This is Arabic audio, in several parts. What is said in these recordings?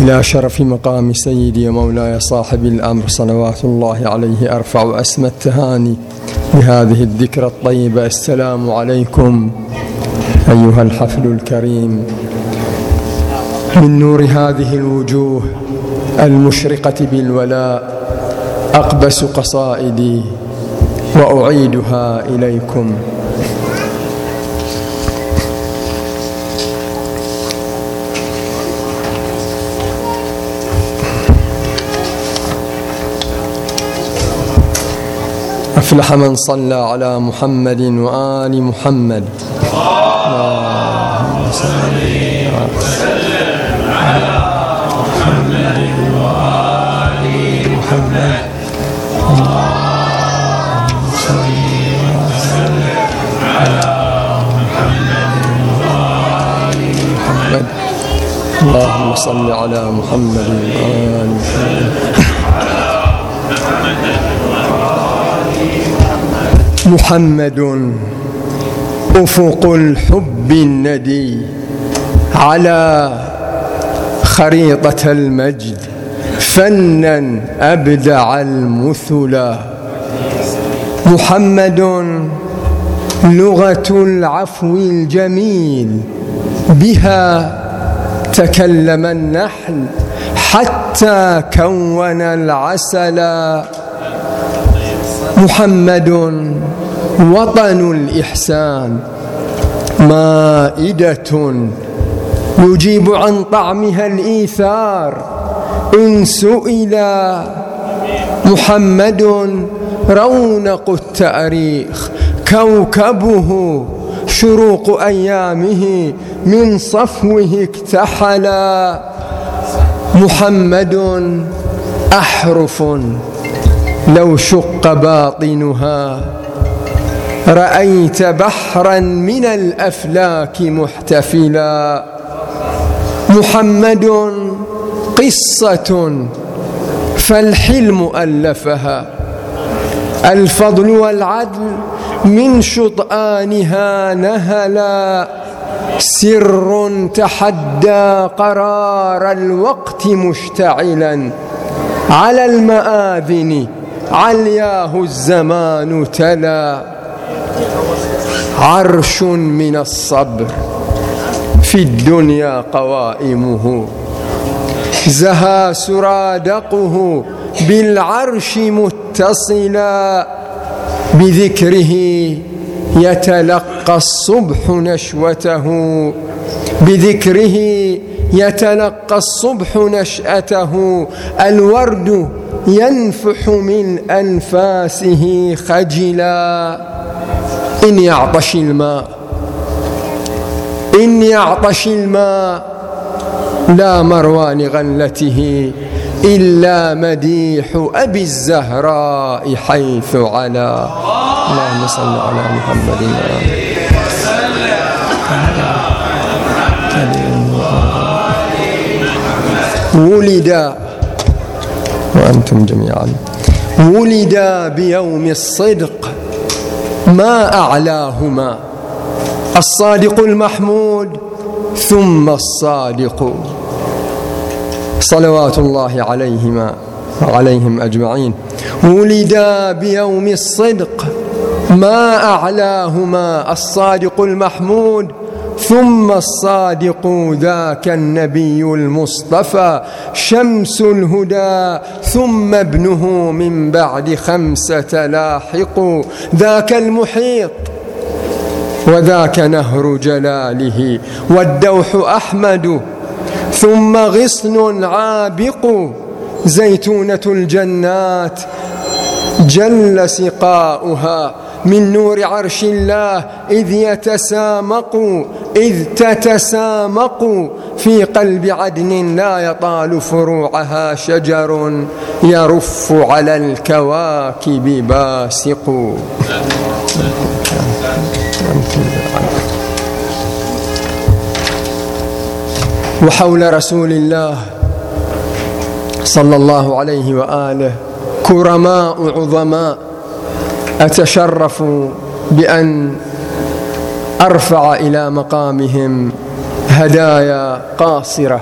إلى شرف مقام سيدي ومولاي صاحب الأمر صلوات الله عليه أرفع أسمى التهاني بهذه الذكرى الطيبة. السلام عليكم أيها الحفل الكريم. من نور هذه الوجوه المشرقة بالولاء أقبس قصائدي وأعيدها إليكم. أفلح من صلى على محمد وآل محمد. اللهم صل وسلم على محمد وآل محمد اللهم صل وسلم على محمد وآل محمد اللهم صل على محمد وآل محمد. محمد أفق الحب الندي على خريطة المجد فنا أبدع المثلا محمد لغة العفو الجميل بها تكلم النحل حتى كون العسل. محمد وطن الإحسان مائدة. يجيب عن طعمها الإيثار. إن سئل محمد رونق التاريخ كوكبه شروق أيامه من صفوه اكتحلا. محمد أحرف. لو شق باطنها رأيت بحرا من الأفلاك محتفلا. محمد قصة فالحلم ألفها. الفضل والعدل من شطآنها نهلا. سر تحدى قرار الوقت مشتعلا. على المآذن علياه الزمان تلا. عرش من الصبر في الدنيا قوائمه. زها سرادقه بالعرش متصلا. بذكره يتلقى الصبح نشوته. بذكره يتلقى الصبح نشأته. الورد ينفح من أنفاسه خجلا. إن يعطش الماء. إن يعطش الماء. لا مروان غلته. إلا مديح أبي الزهراء حيث على اللهم صل على محمد. ولد وأنتم جميعا. ولد بيوم الصدق ما أعلاهما الصادق المحمود ثم الصادق. صلوات الله عليهما وعليهم أجمعين. ولدا بيوم الصدق ما أعلاهما الصادق المحمود ثم الصادق ذاك النبي المصطفى شمس الهدى ثم ابنه من بعد خمسة لاحق ذاك المحيط وذاك نهر جلاله والدوح أحمد ثم غصن عابق زيتونة الجنات جل سقاؤها من نور عرش الله إذ يتسامق إذ تتسامق في قلب عدن لا يطال فروعها شجر يرف على الكواكب باسق. وحول رسول الله صلى الله عليه وآله كرماء عظماء اتشرف بأن أرفع إلى مقامهم هدايا قاصرة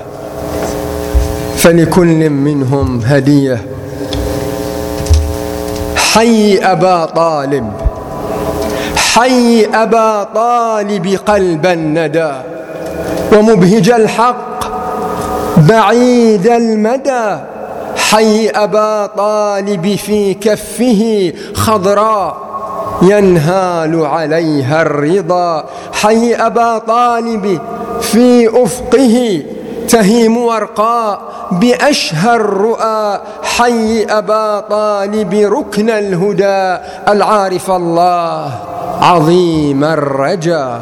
فلكل منهم هدية. حي أبا طالب حي أبا طالب قلب الندى. ومبهج الحق بعيد المدى. حي أبا طالب في كفه خضراء. ينهال عليها الرضا. حي أبا طالب في أفقه تهيم ورقاء بأشهى الرؤى. حي أبا طالب ركن الهدى. العارف الله عظيم الرجا.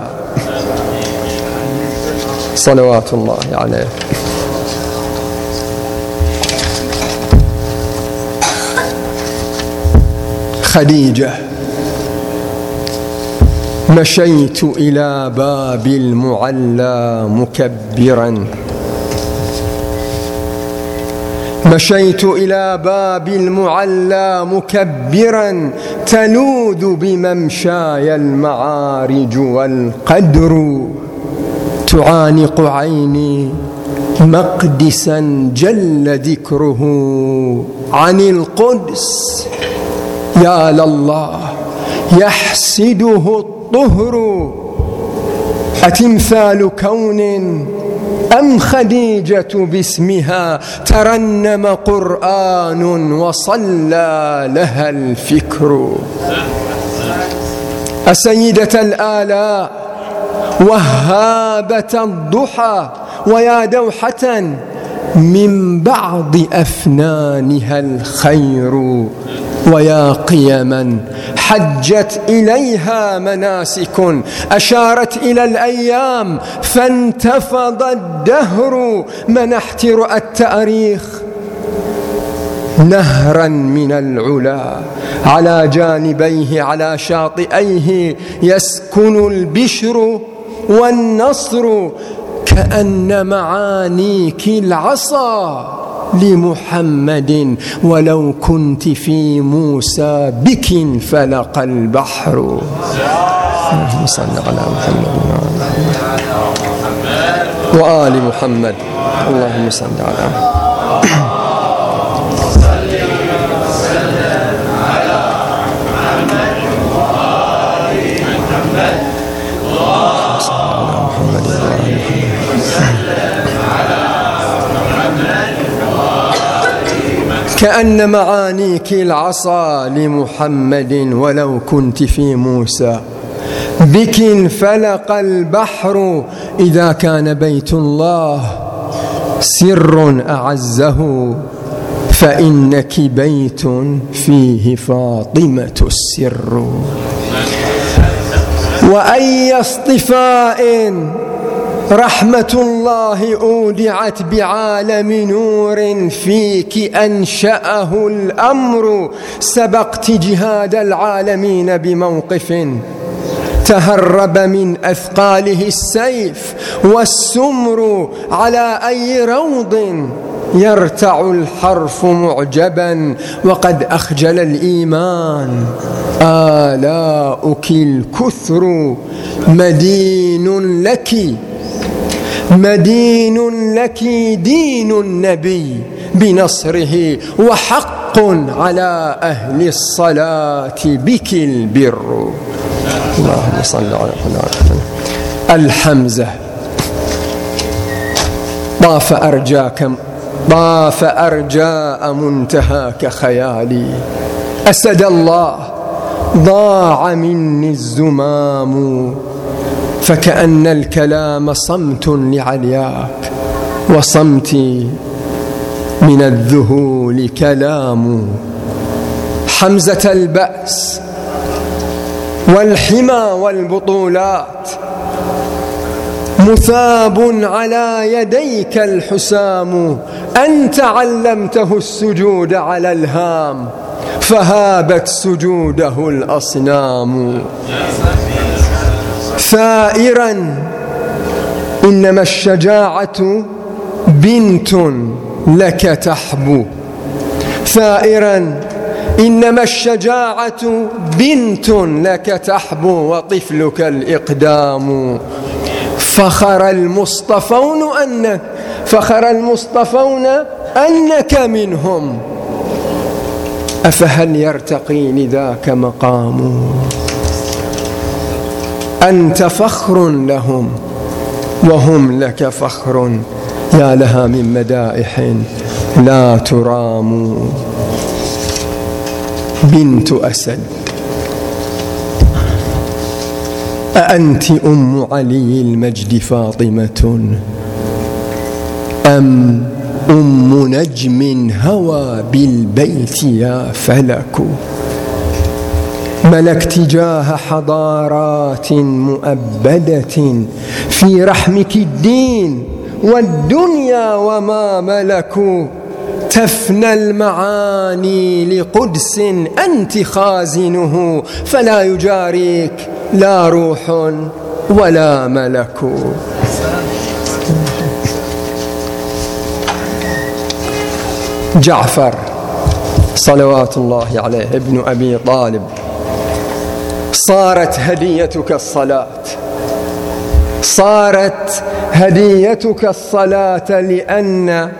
صلوات الله عليه. خديجة مشيت إلى باب المعلى مكبرا. مشيت إلى باب المعلى مكبرا تلوذ بممشاي المعارج والقدر. تعانق عيني مقدسا جل ذكره عن القدس. يا لله يحسده الطهر أتمثال كون أم خديجة باسمها ترنم قرآن وصلى لها الفكر. أسيدة الآلاء وهابة الضحى ويا دوحة من بعض أفنانها الخير. ويا قيما حجت إليها مناسك أشارت إلى الأيام فانتفض الدهر منحت رؤى التأريخ؟ نهرا من العلا على جانبيه على شاطئيه يسكن البشر والنصر كأن معانيك العصا. لمحمد ولو كنت في موسى بك فلق البحر. اللهم صل على محمد. وآل محمد. اللهم صل على محمد. كأن معانيك العصا لمحمد ولو كنت في موسى. بك انفلق البحر إذا كان بيت الله سر أعزه فإنك بيت فيه فاطمة السر. وأي اصطفاء رحمة الله أودعت بعالم نور فيك أنشأه الأمر. سبقت جهاد العالمين بموقف تهرب من أثقاله السيف والسمر على أي روض. يرتع الحرف معجبا وقد أخجل الإيمان. آلاؤك الكثر مدين لك. مدين لك دين النبي بنصره وحق على أهل الصلاة بك البر. اللهم صل على محمد. الحمزة. طاف أرجاك طاف أرجاء منتهاك خيالي. أسد الله ضاع مني الزمام. فكأن الكلام صمت لعلياك وصمتي من الذهول كلام. حمزة البأس والحمى والبطولات مثاب على يديك الحسام. أنت علمته السجود على الهام فهابت سجوده الأصنام. ثائرا إنما الشجاعة بنت لك تحبو. ثائرا إنما الشجاعة بنت لك تحبو وطفلك الإقدام. فخر المصطفون أنك فخر المصطفون أنك منهم. أفهل يرتقي لذاك مقام أنت فخر لهم وهم لك فخر يا لها من مدائح لا ترام. بنت أسد أأنت أم علي المجد فاطمة؟ أم أم نجم هوى بالبيت يا فلك؟ ملكت جاه حضارات مؤبدة في رحمك الدين والدنيا وما ملكوا تفنى المعاني لقدس أنت خازنه فلا يجاريك لا روح ولا ملك. جعفر صلوات الله عليه ابن أبي طالب. صارت هديتك الصلاة. صارت هديتك الصلاة لأن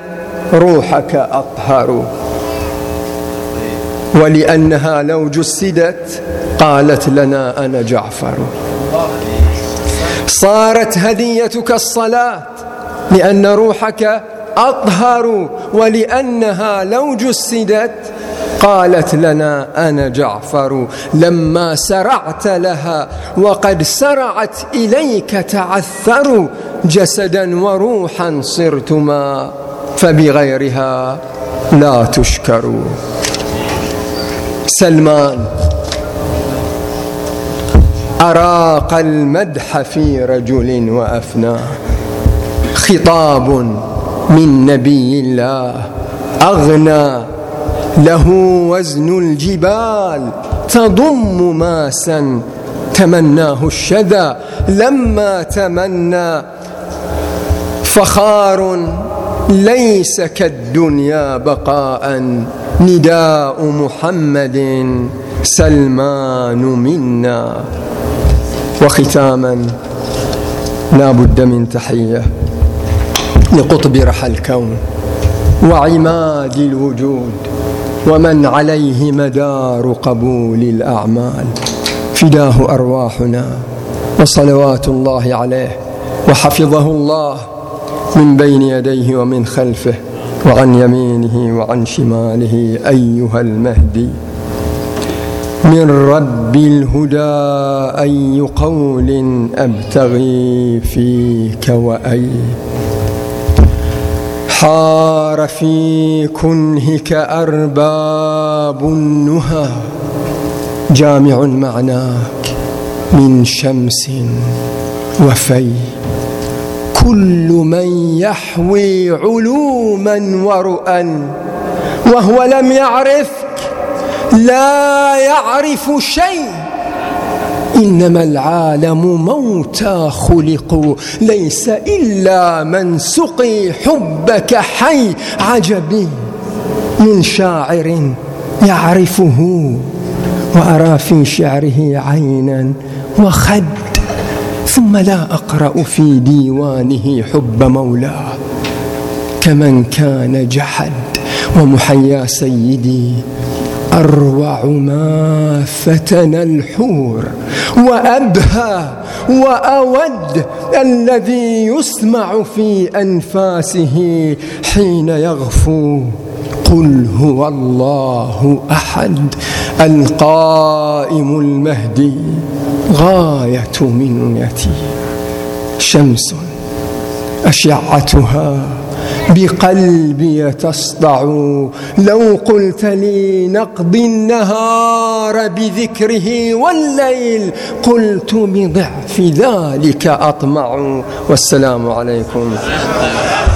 روحك أطهر. ولأنها لو جسدت قالت لنا أنا جعفر. صارت هديتك الصلاة لأن روحك أطهر. ولأنها لو جسدت قالت لنا أنا جعفر لما سرعت لها وقد سرعت إليك تعثروا جسدا وروحا صرتما فبغيرها لا تشكروا سلمان أراق المدح في رجل وأفناه خطاب من نبي الله أغنى له وزن الجبال تضم ماسا تمناه الشذا لما تمنى فخار ليس كالدنيا بقاء نداء محمد سلمان منا. وختاما لا بد من تحية لقطب رحى الكون وعماد الوجود. ومن عليه مدار قبول الأعمال. فداه أرواحنا وصلوات الله عليه وحفظه الله من بين يديه ومن خلفه وعن يمينه وعن شماله أيها المهدي. من رب الهدى أي قول أبتغي فيك واي حار في كنهك أرباب النهى جامع معناك من شمس وفي. كل من يحوي علوما ورؤى وهو لم يعرفك لا يعرف شيء. انما العالم موتى خلقوا ليس إلا من سقي حبك حي عجبي من شاعر يعرفه وأرى في شعره عينا وخد ثم لا أقرأ في ديوانه حب مولاه كمن كان جحد ومحيا سيدي اروع ما فتن الحور وأبهى وأود الذي يسمع في أنفاسه حين يغفو. قل هو الله أحد القائم المهدي غاية منيتي شمس أشعتها بقلبي تصدع لو قلت لي نقضي النهار بذكره والليل قلت بضعف ذلك أطمع. والسلام عليكم.